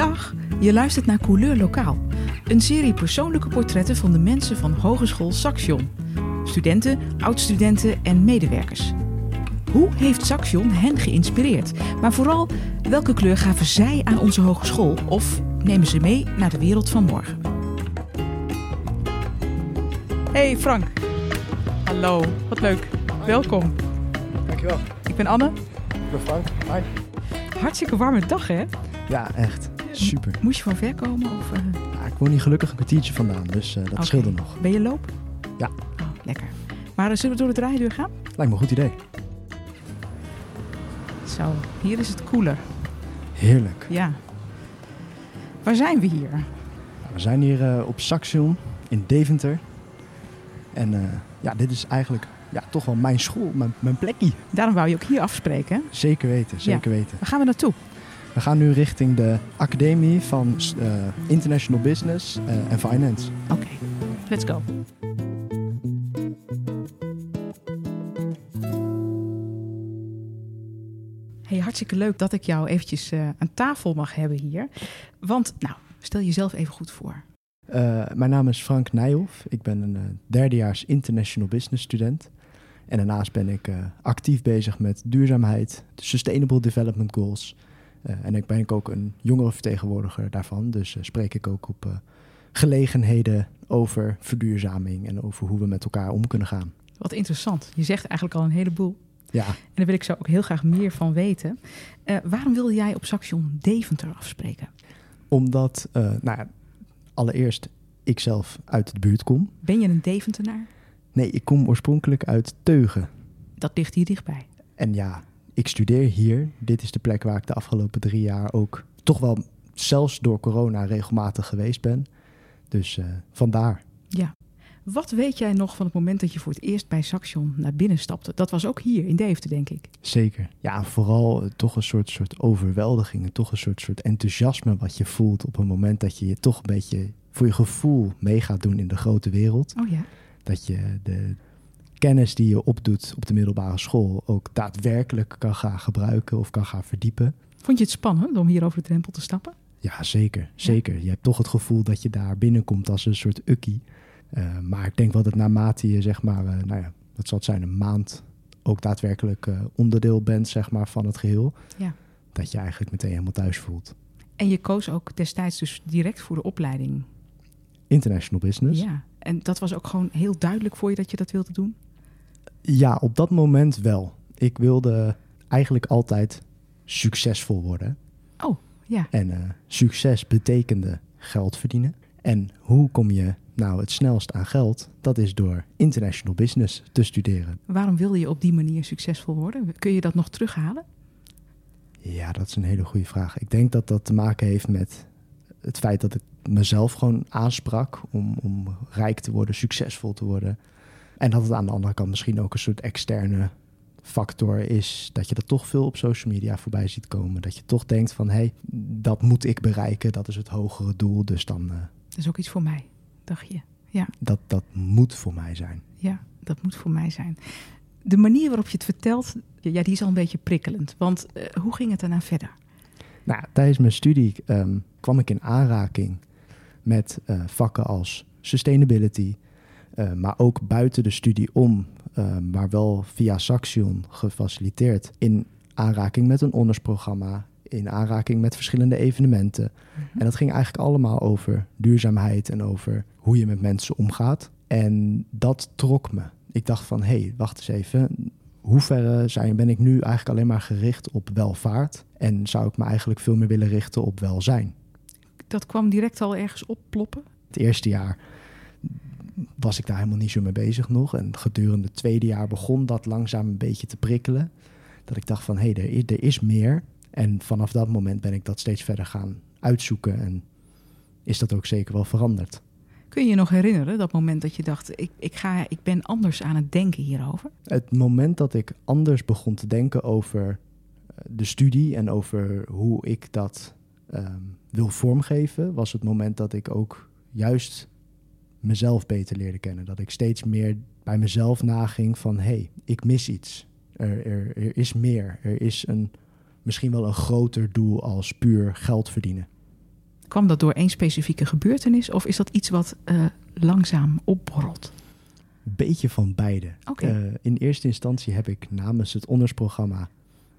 Dag, je luistert naar Couleur Lokaal. Een serie persoonlijke portretten van de mensen van Hogeschool Saxion. Studenten, oud-studenten en medewerkers. Hoe heeft Saxion hen geïnspireerd? Maar vooral, welke kleur gaven zij aan onze hogeschool? Of nemen ze mee naar de wereld van morgen? Hey Frank. Hallo, wat leuk. Welkom. Dankjewel. Ik ben Anne. Ik ben Frank. Hi. Hartstikke warme dag hè? Ja, echt. Super. Moest je van ver komen? Of, eh? Ja, ik woon hier gelukkig een kwartiertje vandaan, dus uh, dat Oké. scheelde nog. Ben je loop? Ja. Oh, lekker. Maar eh, zullen we door de draaideur gaan? Lijkt me een goed idee. Zo, hier is het koeler. Heerlijk. Ja. Waar zijn we hier? Nou, we zijn hier eh, op Saxion in Deventer. En eh, ja, dit is eigenlijk ja, toch wel mijn school, mijn, mijn plekje. Daarom wou je ook hier afspreken. hè? Zeker weten, zeker weten. Waar gaan we naartoe? We gaan nu richting de Academie van eh, International Business eh, en Finance. Oké, let's go. Hey, hartstikke leuk dat ik jou eventjes eh, aan tafel mag hebben hier. Want, nou, stel jezelf even goed voor. Mijn naam is Frank Nijhoff. Ik ben een derdejaars International Business student. En daarnaast ben ik actief bezig met duurzaamheid, de Sustainable Development Goals. Eh, en ik ben ook een jongerenvertegenwoordiger daarvan. Dus eh, spreek ik ook op eh, gelegenheden over verduurzaming en over hoe we met elkaar om kunnen gaan. Wat interessant. Je zegt eigenlijk al een heleboel. Ja, En daar wil ik zo ook heel graag meer van weten. Waarom wilde jij op Saxion Deventer afspreken? omdat, nou ja, allereerst ik zelf uit de buurt kom. Ben je een Deventenaar? Nee, ik kom oorspronkelijk uit Teugen. Dat ligt hier dichtbij. En ja, ik studeer hier. Dit is de plek waar ik de afgelopen drie jaar ook toch wel zelfs door corona regelmatig geweest ben. Dus eh, vandaar. Ja. Wat weet jij nog van het moment dat je voor het eerst bij Saxion naar binnen stapte? Dat was ook hier in Deventer, denk ik. Zeker. Ja, vooral eh, toch een soort, soort overweldiging. en Toch een soort, soort enthousiasme wat je voelt op een moment dat je je toch een beetje voor je gevoel mee gaat doen in de grote wereld. Oh ja. Dat je de kennis die je opdoet op de middelbare school ook daadwerkelijk kan gaan gebruiken of kan gaan verdiepen. Vond je het spannend om hier over de drempel te stappen? Ja, zeker. Zeker. Je hebt toch het gevoel dat je daar binnenkomt als een soort ukkie. Eh, maar ik denk wel dat naarmate je, zeg maar, eh, nou ja, dat zal het zijn, een maand ook daadwerkelijk eh, onderdeel bent, zeg maar, van het geheel. Ja. Dat je eigenlijk meteen helemaal thuis voelt. En je koos ook destijds dus direct voor de opleiding. International business. Ja. En dat was ook gewoon heel duidelijk voor je dat je dat wilde doen? Ja, op dat moment wel. Ik wilde eigenlijk altijd succesvol worden. Oh, ja. En eh, succes betekende geld verdienen. En hoe kom je nou het snelst aan geld? Dat is door international business te studeren. Waarom wilde je op die manier succesvol worden? Kun je dat nog terughalen? Ja, dat is een hele goede vraag. Ik denk dat dat te maken heeft met het feit dat ik mezelf gewoon aansprak om, om rijk te worden, succesvol te worden. En dat het aan de andere kant misschien ook een soort externe factor is dat je dat toch veel op social media voorbij ziet komen. Dat je toch denkt van, hé, hey, dat moet ik bereiken, dat is het hogere doel, dus dan, eh, Dat is ook iets voor mij, dacht je. Ja, dat, dat moet voor mij zijn. ja, dat moet voor mij zijn. De manier waarop je het vertelt, ja, die is al een beetje prikkelend. Want eh, hoe ging het daarna verder? Nou, tijdens mijn studie ehm, kwam ik in aanraking met eh, vakken als sustainability, eh, maar ook buiten de studie om, eh, maar wel via Saxion gefaciliteerd, in aanraking met een ondersprogramma, in aanraking met verschillende evenementen. En dat ging eigenlijk allemaal over duurzaamheid en over hoe je met mensen omgaat. En dat trok me. Ik dacht van, hé, hey, wacht eens even. Hoe ver zijn, ben ik nu eigenlijk alleen maar gericht op welvaart? En zou ik me eigenlijk veel meer willen richten op welzijn? Dat kwam direct al ergens opploppen. Het eerste jaar was ik daar helemaal niet zo mee bezig nog. En gedurende het tweede jaar begon dat langzaam een beetje te prikkelen. Dat ik dacht van, hé, hey, er, is- er is meer. En vanaf dat moment ben ik dat steeds verder gaan uitzoeken. En is dat ook zeker wel veranderd. Kun je je nog herinneren, dat moment dat je dacht, ik, ik, ga, ik ben anders aan het denken hierover? Het moment dat ik anders begon te denken over eh, de studie en over hoe ik dat ehm, wil vormgeven, was het moment dat ik ook juist mezelf beter leerde kennen. Dat ik steeds meer bij mezelf naging van hé, hey, ik mis iets. Er, er, er is meer. Er is een, misschien wel een groter doel als puur geld verdienen. kwam dat door één specifieke gebeurtenis of is dat iets wat uh, langzaam opborrelt? Beetje van beide. Okay. Uh, in eerste instantie heb ik namens het ondersprogramma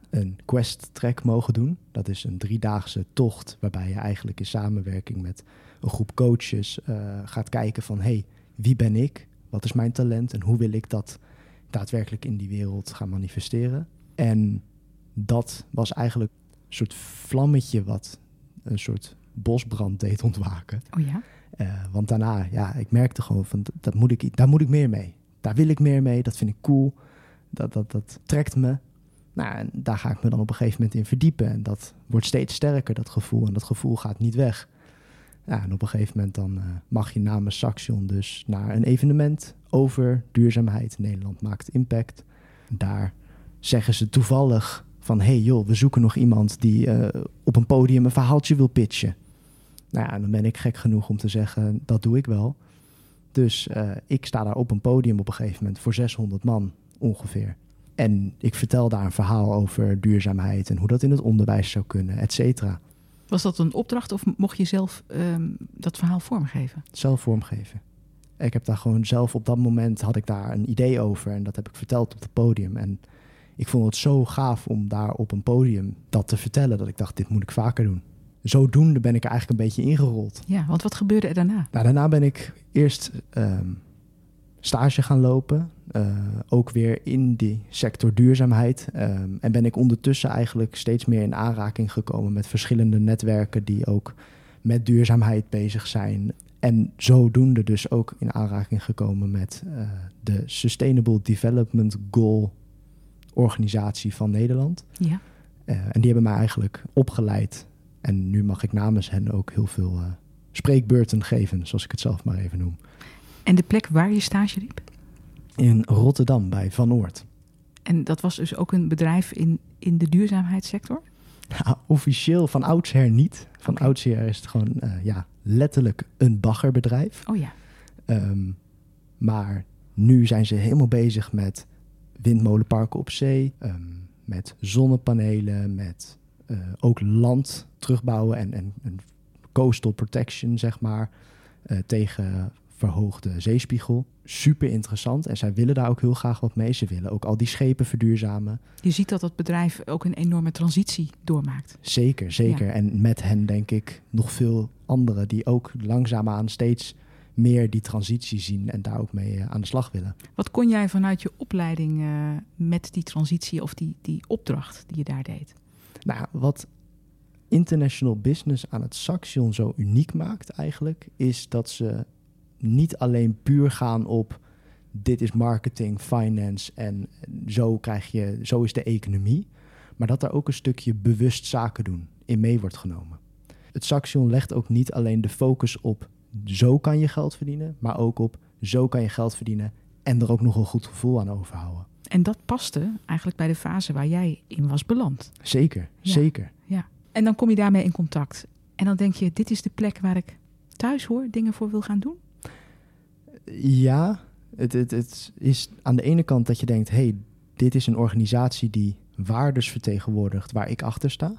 een quest track mogen doen. Dat is een driedaagse tocht waarbij je eigenlijk in samenwerking met een groep coaches uh, gaat kijken van hey, wie ben ik? Wat is mijn talent en hoe wil ik dat daadwerkelijk in die wereld gaan manifesteren? En dat was eigenlijk een soort vlammetje wat een soort bosbrand deed ontwaken. Oh ja? Uh, want daarna, ja, ik merkte gewoon van dat moet ik, daar moet ik meer mee. Daar wil ik meer mee, dat vind ik cool. Dat, dat, dat trekt me. Nou, en daar ga ik me dan op een gegeven moment in verdiepen. En dat wordt steeds sterker, dat gevoel. En dat gevoel gaat niet weg. Ja, en op een gegeven moment dan uh, mag je namens Saxion dus naar een evenement over duurzaamheid. Nederland maakt impact. Daar zeggen ze toevallig van... hey joh, we zoeken nog iemand die uh, op een podium een verhaaltje wil pitchen. Nou ja, dan ben ik gek genoeg om te zeggen, dat doe ik wel. Dus uh, ik sta daar op een podium op een gegeven moment voor 600 man ongeveer. En ik vertel daar een verhaal over duurzaamheid en hoe dat in het onderwijs zou kunnen, et cetera. Was dat een opdracht of mocht je zelf um, dat verhaal vormgeven? Zelf vormgeven. Ik heb daar gewoon zelf op dat moment had ik daar een idee over en dat heb ik verteld op het podium. En ik vond het zo gaaf om daar op een podium dat te vertellen dat ik dacht, dit moet ik vaker doen. Zodoende ben ik er eigenlijk een beetje ingerold. Ja, want wat gebeurde er daarna? Nou, daarna ben ik eerst um, stage gaan lopen. Uh, ook weer in die sector duurzaamheid. Um, en ben ik ondertussen eigenlijk steeds meer in aanraking gekomen met verschillende netwerken die ook met duurzaamheid bezig zijn. En zodoende dus ook in aanraking gekomen met uh, de Sustainable Development Goal organisatie van Nederland. Ja. Uh, en die hebben mij eigenlijk opgeleid. En nu mag ik namens hen ook heel veel uh, spreekbeurten geven, zoals ik het zelf maar even noem. En de plek waar je stage liep? In Rotterdam bij Van Oort. En dat was dus ook een bedrijf in, in de duurzaamheidssector? Nou, officieel van oudsher niet. Van okay. oudsher is het gewoon uh, ja, letterlijk een baggerbedrijf. Oh ja. Um, maar nu zijn ze helemaal bezig met windmolenparken op zee, um, met zonnepanelen, met uh, ook land terugbouwen en, en, en, coastal protection, zeg maar, uh, tegen verhoogde zeespiegel. Super interessant en zij willen daar ook heel graag wat mee. Ze willen ook al die schepen verduurzamen. Je ziet dat dat bedrijf ook een enorme transitie doormaakt. Zeker, zeker. Ja. En met hen denk ik nog veel anderen die ook langzaamaan steeds meer die transitie zien en daar ook mee uh, aan de slag willen. Wat kon jij vanuit je opleiding uh, met die transitie of die, die opdracht die je daar deed? Nou, wat international business aan het Saxion zo uniek maakt eigenlijk, is dat ze niet alleen puur gaan op dit is marketing, finance en zo krijg je, zo is de economie, maar dat er ook een stukje bewust zaken doen in mee wordt genomen. Het Saxion legt ook niet alleen de focus op zo kan je geld verdienen, maar ook op zo kan je geld verdienen en er ook nog een goed gevoel aan overhouden. En dat paste eigenlijk bij de fase waar jij in was beland. Zeker, ja. zeker. Ja. En dan kom je daarmee in contact. En dan denk je, dit is de plek waar ik thuis hoor, dingen voor wil gaan doen? Ja, het, het, het is aan de ene kant dat je denkt, hey, dit is een organisatie die waardes vertegenwoordigt waar ik achter sta.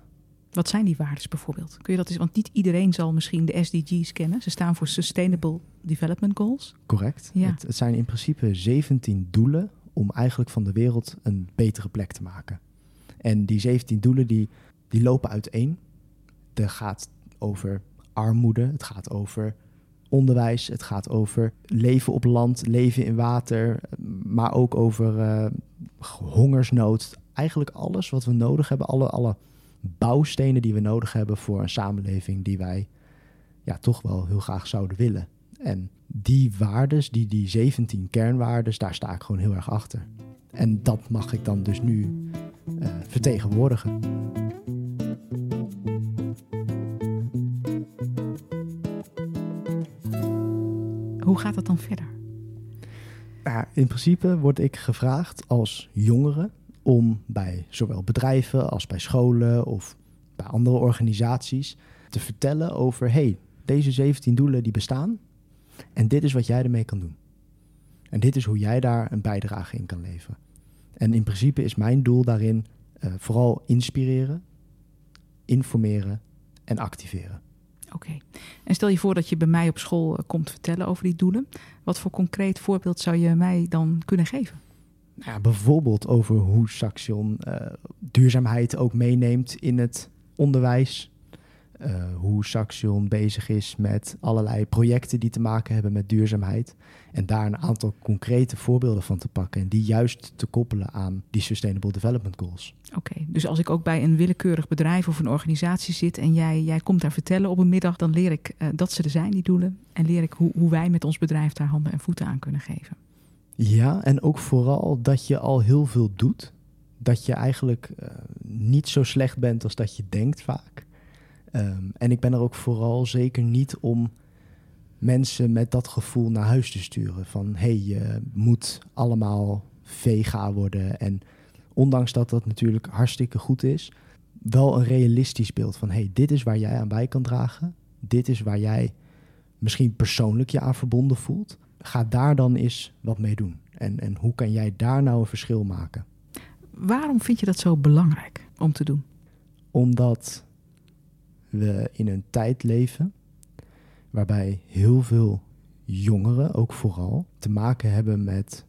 Wat zijn die waardes bijvoorbeeld? Kun je dat eens, want niet iedereen zal misschien de SDG's kennen. Ze staan voor Sustainable Development Goals. Correct. Ja. Het, het zijn in principe 17 doelen om eigenlijk van de wereld een betere plek te maken. En die 17 doelen die, die lopen uiteen. Het gaat over armoede, het gaat over onderwijs, het gaat over leven op land, leven in water, maar ook over uh, hongersnood. Eigenlijk alles wat we nodig hebben, alle, alle bouwstenen die we nodig hebben voor een samenleving die wij ja, toch wel heel graag zouden willen. En die waardes, die, die 17 kernwaardes, daar sta ik gewoon heel erg achter. En dat mag ik dan dus nu uh, vertegenwoordigen. Hoe gaat dat dan verder? Ja, in principe word ik gevraagd als jongere om bij zowel bedrijven als bij scholen of bij andere organisaties te vertellen over: hey, deze 17 doelen die bestaan en dit is wat jij ermee kan doen. En dit is hoe jij daar een bijdrage in kan leveren. En in principe is mijn doel daarin uh, vooral inspireren, informeren en activeren. Oké. En stel je voor dat je bij mij op school eh, komt vertellen over die doelen. Wat voor concreet voorbeeld zou je mij dan kunnen geven? Nou ja, bijvoorbeeld over hoe Saxion uh, duurzaamheid ook meeneemt in het onderwijs. Uh, hoe Saxion bezig is met allerlei projecten die te maken hebben met duurzaamheid. En daar een aantal concrete voorbeelden van te pakken. En die juist te koppelen aan die Sustainable Development Goals. Oké, dus als ik ook bij een willekeurig bedrijf of een organisatie zit en jij, jij komt daar vertellen op een middag, dan leer ik uh, dat ze er zijn, die doelen. En leer ik hoe, hoe wij met ons bedrijf daar handen en voeten aan kunnen geven. Ja, en ook vooral dat je al heel veel doet. Dat je eigenlijk uh, niet zo slecht bent als dat je denkt vaak. Um, en ik ben er ook vooral zeker niet om mensen met dat gevoel naar huis te sturen. Van hé, hey, je moet allemaal vega worden. En ondanks dat dat natuurlijk hartstikke goed is, wel een realistisch beeld van hé, hey, dit is waar jij aan bij kan dragen. Dit is waar jij misschien persoonlijk je aan verbonden voelt. Ga daar dan eens wat mee doen. En, en hoe kan jij daar nou een verschil maken? Waarom vind je dat zo belangrijk om te doen? Omdat we in een tijd leven waarbij heel veel jongeren, ook vooral, te maken hebben met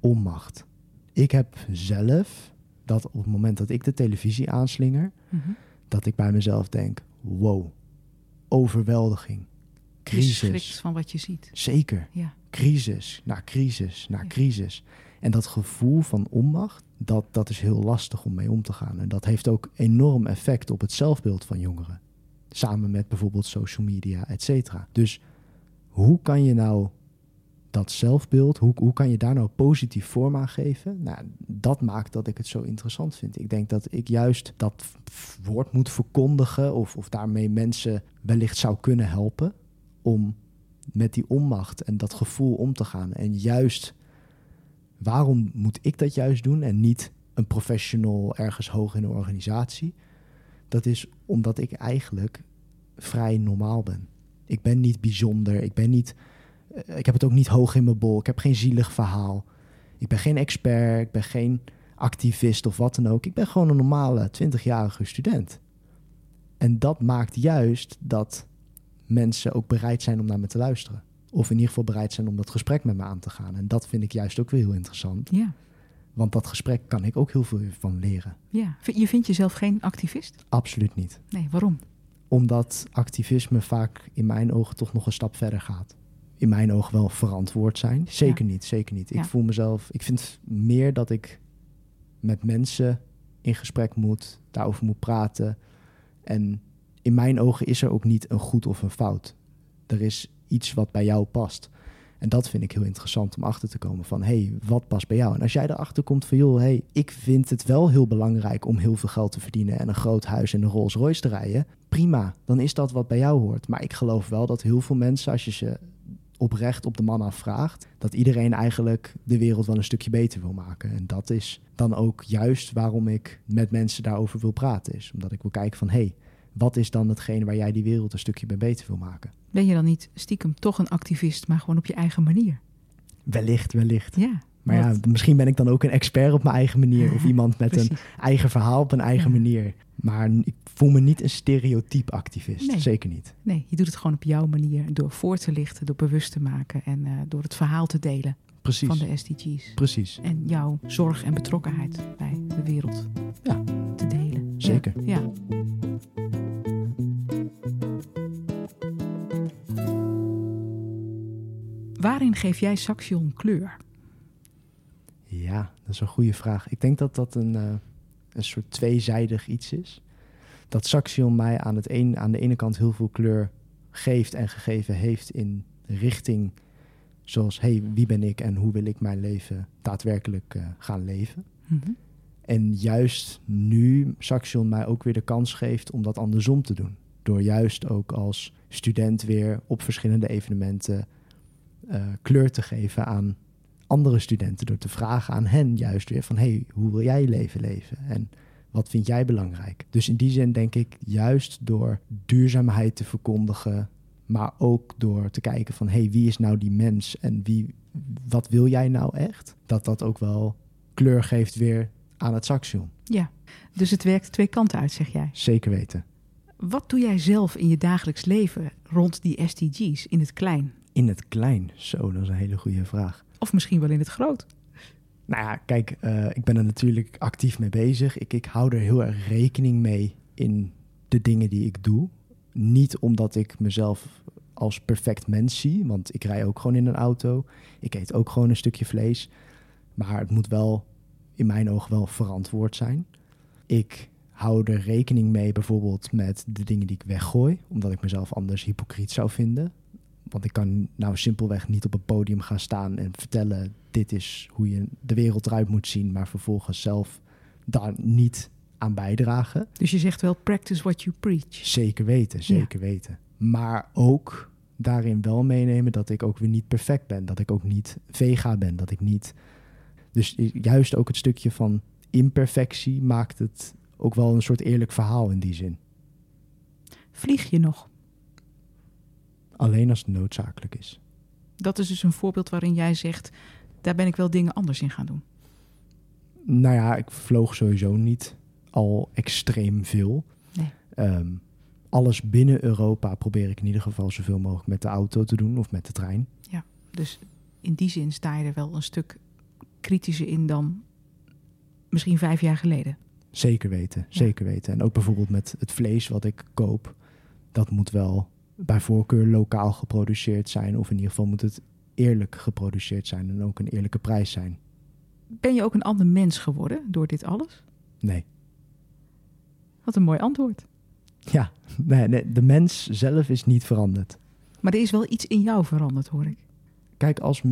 onmacht. Ik heb zelf dat op het moment dat ik de televisie aanslinger, mm -hmm. dat ik bij mezelf denk: wow, overweldiging, crisis. Van wat je ziet. Zeker. Ja. Crisis na crisis na ja. crisis. En dat gevoel van onmacht, dat, dat is heel lastig om mee om te gaan. En dat heeft ook enorm effect op het zelfbeeld van jongeren. Samen met bijvoorbeeld social media, et cetera. Dus hoe kan je nou dat zelfbeeld, hoe, hoe kan je daar nou positief vorm aan geven? Nou, dat maakt dat ik het zo interessant vind. Ik denk dat ik juist dat woord moet verkondigen of, of daarmee mensen wellicht zou kunnen helpen om met die onmacht en dat gevoel om te gaan. En juist, waarom moet ik dat juist doen en niet een professional ergens hoog in een organisatie? Dat is omdat ik eigenlijk vrij normaal ben. Ik ben niet bijzonder, ik ben niet, uh, ik heb het ook niet hoog in mijn bol, ik heb geen zielig verhaal. Ik ben geen expert, ik ben geen activist of wat dan ook. Ik ben gewoon een normale 20-jarige student. En dat maakt juist dat mensen ook bereid zijn om naar me te luisteren. Of in ieder geval bereid zijn om dat gesprek met me aan te gaan. En dat vind ik juist ook weer heel interessant. Ja. Want dat gesprek kan ik ook heel veel van leren. Ja. Je vindt jezelf geen activist? Absoluut niet. Nee, waarom? Omdat activisme vaak in mijn ogen toch nog een stap verder gaat. In mijn ogen wel verantwoord zijn. Zeker ja. niet, zeker niet. Ja. Ik voel mezelf, ik vind meer dat ik met mensen in gesprek moet, daarover moet praten. En in mijn ogen is er ook niet een goed of een fout. Er is iets wat bij jou past. En dat vind ik heel interessant om achter te komen van, hey, wat past bij jou? En als jij erachter komt van, joh, hey, ik vind het wel heel belangrijk om heel veel geld te verdienen en een groot huis en een Rolls Royce te rijden, prima, dan is dat wat bij jou hoort. Maar ik geloof wel dat heel veel mensen, als je ze oprecht op de man afvraagt, dat iedereen eigenlijk de wereld wel een stukje beter wil maken. En dat is dan ook juist waarom ik met mensen daarover wil praten. Is omdat ik wil kijken van, hé, hey, wat is dan hetgene waar jij die wereld een stukje bij beter wil maken? Ben je dan niet stiekem toch een activist, maar gewoon op je eigen manier? Wellicht, wellicht. Ja. Maar ja, misschien ben ik dan ook een expert op mijn eigen manier. Of iemand met een eigen verhaal op een eigen ja. manier. Maar ik voel me niet een stereotype activist. Nee. Zeker niet. Nee, je doet het gewoon op jouw manier. Door voor te lichten, door bewust te maken en uh, door het verhaal te delen. Precies. Van de SDG's. Precies. En jouw zorg en betrokkenheid bij de wereld ja. te delen. Zeker. Ja. ja. Waarin geef jij Saxion kleur? Ja, dat is een goede vraag. Ik denk dat dat een, uh, een soort tweezijdig iets is. Dat Saxion mij aan, het een, aan de ene kant heel veel kleur geeft en gegeven heeft in richting zoals, hey, wie ben ik en hoe wil ik mijn leven daadwerkelijk uh, gaan leven? Mm -hmm. En juist nu Saxion mij ook weer de kans geeft om dat andersom te doen. Door juist ook als student weer op verschillende evenementen uh, kleur te geven aan andere studenten. Door te vragen aan hen juist weer van... hey, hoe wil jij je leven leven? En wat vind jij belangrijk? Dus in die zin denk ik juist door duurzaamheid te verkondigen... maar ook door te kijken van... hey, wie is nou die mens en wie, wat wil jij nou echt? Dat dat ook wel kleur geeft weer aan het saxion. Ja, dus het werkt twee kanten uit, zeg jij? Zeker weten. Wat doe jij zelf in je dagelijks leven rond die SDG's in het klein? In het klein? Zo, dat is een hele goede vraag. Of misschien wel in het groot? Nou ja, kijk, eh, ik ben er natuurlijk actief mee bezig. Ik, ik hou er heel erg rekening mee in de dingen die ik doe. Niet omdat ik mezelf als perfect mens zie, want ik rij ook gewoon in een auto. Ik eet ook gewoon een stukje vlees. Maar het moet wel, in mijn ogen, wel verantwoord zijn. Ik hou er rekening mee bijvoorbeeld met de dingen die ik weggooi, omdat ik mezelf anders hypocriet zou vinden. Want ik kan nou simpelweg niet op een podium gaan staan en vertellen: dit is hoe je de wereld eruit moet zien, maar vervolgens zelf daar niet aan bijdragen. Dus je zegt wel: practice what you preach. Zeker weten, zeker weten. Maar ook daarin wel meenemen dat ik ook weer niet perfect ben, dat ik ook niet vega ben, dat ik niet. Dus juist ook het stukje van imperfectie maakt het ook wel een soort eerlijk verhaal in die zin. Vlieg je nog? Alleen als het noodzakelijk is. Dat is dus een voorbeeld waarin jij zegt: daar ben ik wel dingen anders in gaan doen. Nou ja, ik vloog sowieso niet al extreem veel. Nee. Ehm, alles binnen Europa probeer ik in ieder geval zoveel mogelijk met de auto te doen of met de trein. Ja, dus in die zin sta je er wel een stuk kritischer in dan misschien vijf jaar geleden. Zeker weten, zeker weten. En ook bijvoorbeeld met het vlees wat ik koop, dat moet wel bij voorkeur lokaal geproduceerd zijn. Of in ieder geval moet het eerlijk geproduceerd zijn en ook een eerlijke prijs zijn. Ben je ook een ander mens geworden door dit alles? Nee. Wat een mooi antwoord. Ja, nee, nee, de mens zelf is niet veranderd. Maar er is wel iets in jou veranderd, hoor ik. Kijk, als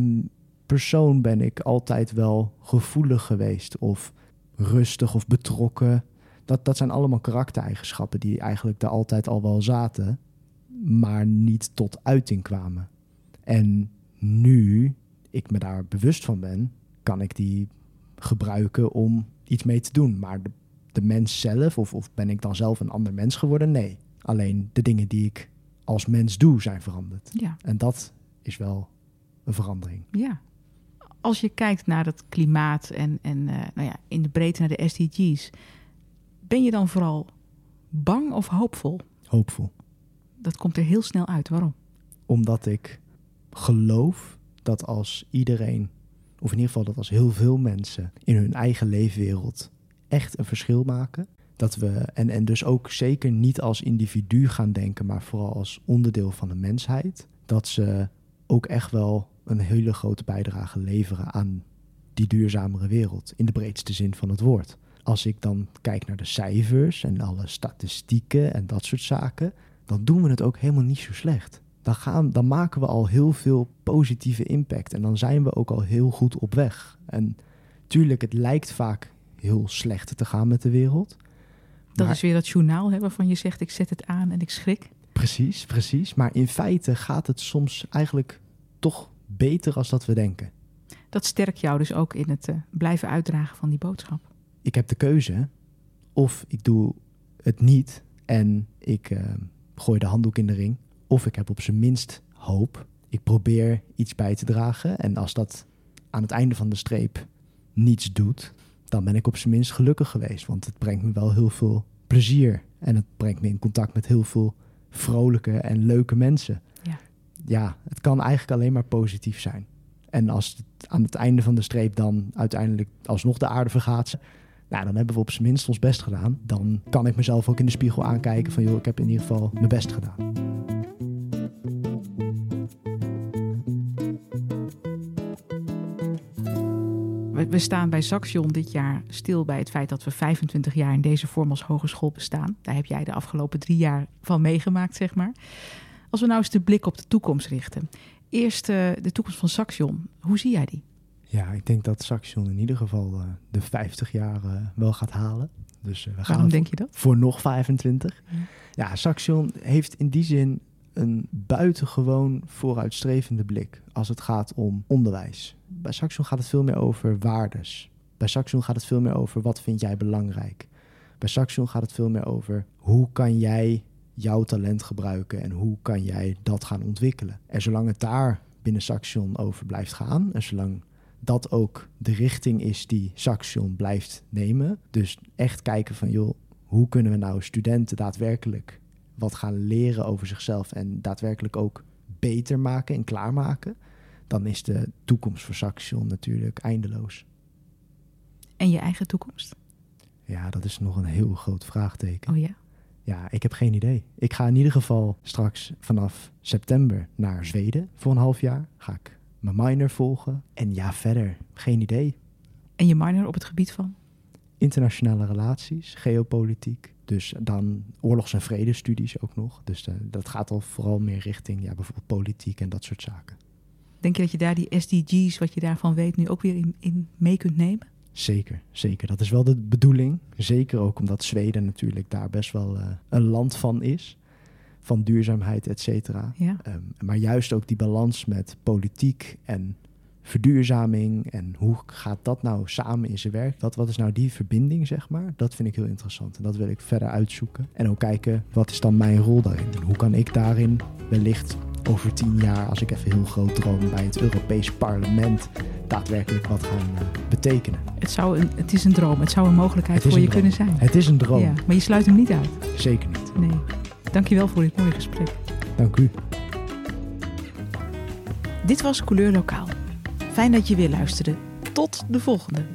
persoon ben ik altijd wel gevoelig geweest of rustig of betrokken. Dat, dat zijn allemaal karaktereigenschappen die eigenlijk er altijd al wel zaten, maar niet tot uiting kwamen. En nu ik me daar bewust van ben, kan ik die gebruiken om iets mee te doen. Maar de, de mens zelf, of, of ben ik dan zelf een ander mens geworden? Nee. Alleen de dingen die ik als mens doe, zijn veranderd. Ja. En dat is wel een verandering. Ja. Als je kijkt naar het klimaat en, en uh, nou ja, in de breedte naar de SDG's, ben je dan vooral bang of hoopvol? Hoopvol. Dat komt er heel snel uit. Waarom? Omdat ik geloof dat als iedereen, of in ieder geval dat als heel veel mensen in hun eigen leefwereld echt een verschil maken, dat we, en, en dus ook zeker niet als individu gaan denken, maar vooral als onderdeel van de mensheid, dat ze ook echt wel een hele grote bijdrage leveren aan die duurzamere wereld, in de breedste zin van het woord. Als ik dan kijk naar de cijfers en alle statistieken en dat soort zaken, dan doen we het ook helemaal niet zo slecht. Dan, gaan, dan maken we al heel veel positieve impact en dan zijn we ook al heel goed op weg. En tuurlijk, het lijkt vaak heel slecht te gaan met de wereld. Dat is weer dat journaal hè, waarvan je zegt: ik zet het aan en ik schrik. Precies, precies. Maar in feite gaat het soms eigenlijk toch beter als dat we denken. Dat sterkt jou dus ook in het uh, blijven uitdragen van die boodschap. Ik heb de keuze. Of ik doe het niet en ik uh, gooi de handdoek in de ring. Of ik heb op zijn minst hoop. Ik probeer iets bij te dragen. En als dat aan het einde van de streep niets doet, dan ben ik op zijn minst gelukkig geweest. Want het brengt me wel heel veel plezier. En het brengt me in contact met heel veel vrolijke en leuke mensen. Ja, ja het kan eigenlijk alleen maar positief zijn. En als het aan het einde van de streep dan uiteindelijk alsnog de aarde vergaat, nou, dan hebben we op zijn minst ons best gedaan. Dan kan ik mezelf ook in de spiegel aankijken van, joh, ik heb in ieder geval mijn best gedaan. We staan bij Saxion dit jaar stil bij het feit dat we 25 jaar in deze vorm als hogeschool bestaan. Daar heb jij de afgelopen drie jaar van meegemaakt, zeg maar. Als we nou eens de blik op de toekomst richten. Eerst uh, de toekomst van Saxion. Hoe zie jij die? Ja, ik denk dat Saxion in ieder geval uh, de 50 jaar uh, wel gaat halen. Dus we gaan Waarom denk je dat? Voor nog 25. Ja, ja Saxion heeft in die zin een buitengewoon vooruitstrevende blik als het gaat om onderwijs. Bij Saxion gaat het veel meer over waardes. Bij Saxion gaat het veel meer over wat vind jij belangrijk. Bij Saxion gaat het veel meer over hoe kan jij jouw talent gebruiken en hoe kan jij dat gaan ontwikkelen. En zolang het daar binnen Saxion over blijft gaan en zolang dat ook de richting is die Saxion blijft nemen, dus echt kijken van joh, hoe kunnen we nou studenten daadwerkelijk wat gaan leren over zichzelf en daadwerkelijk ook beter maken en klaarmaken, dan is de toekomst voor Saxion natuurlijk eindeloos. En je eigen toekomst? Ja, dat is nog een heel groot vraagteken. Oh ja? Ja, ik heb geen idee. Ik ga in ieder geval straks vanaf september naar Zweden voor een half jaar. Ga ik mijn minor volgen. En ja, verder, geen idee. En je minor op het gebied van? Internationale relaties, geopolitiek. Dus dan oorlogs- en vredestudies ook nog. Dus uh, dat gaat al vooral meer richting ja, bijvoorbeeld politiek en dat soort zaken. Denk je dat je daar die SDG's, wat je daarvan weet, nu ook weer in, in mee kunt nemen? Zeker, zeker. Dat is wel de bedoeling. Zeker ook omdat Zweden natuurlijk daar best wel uh, een land van is. Van duurzaamheid, et cetera. Ja. Um, maar juist ook die balans met politiek en verduurzaming. En hoe gaat dat nou samen in zijn werk? Wat, wat is nou die verbinding, zeg maar? Dat vind ik heel interessant. En dat wil ik verder uitzoeken. En ook kijken, wat is dan mijn rol daarin? En hoe kan ik daarin wellicht over tien jaar, als ik even heel groot droom, bij het Europees Parlement daadwerkelijk wat gaan uh, betekenen. Het, zou een, het is een droom, het zou een mogelijkheid voor je droom. kunnen zijn. Het is een droom. Ja, maar je sluit hem niet uit. Zeker niet. Nee. Dankjewel voor dit mooie gesprek. Dank u. Dit was Couleur Lokaal. Fijn dat je weer luisterde. Tot de volgende.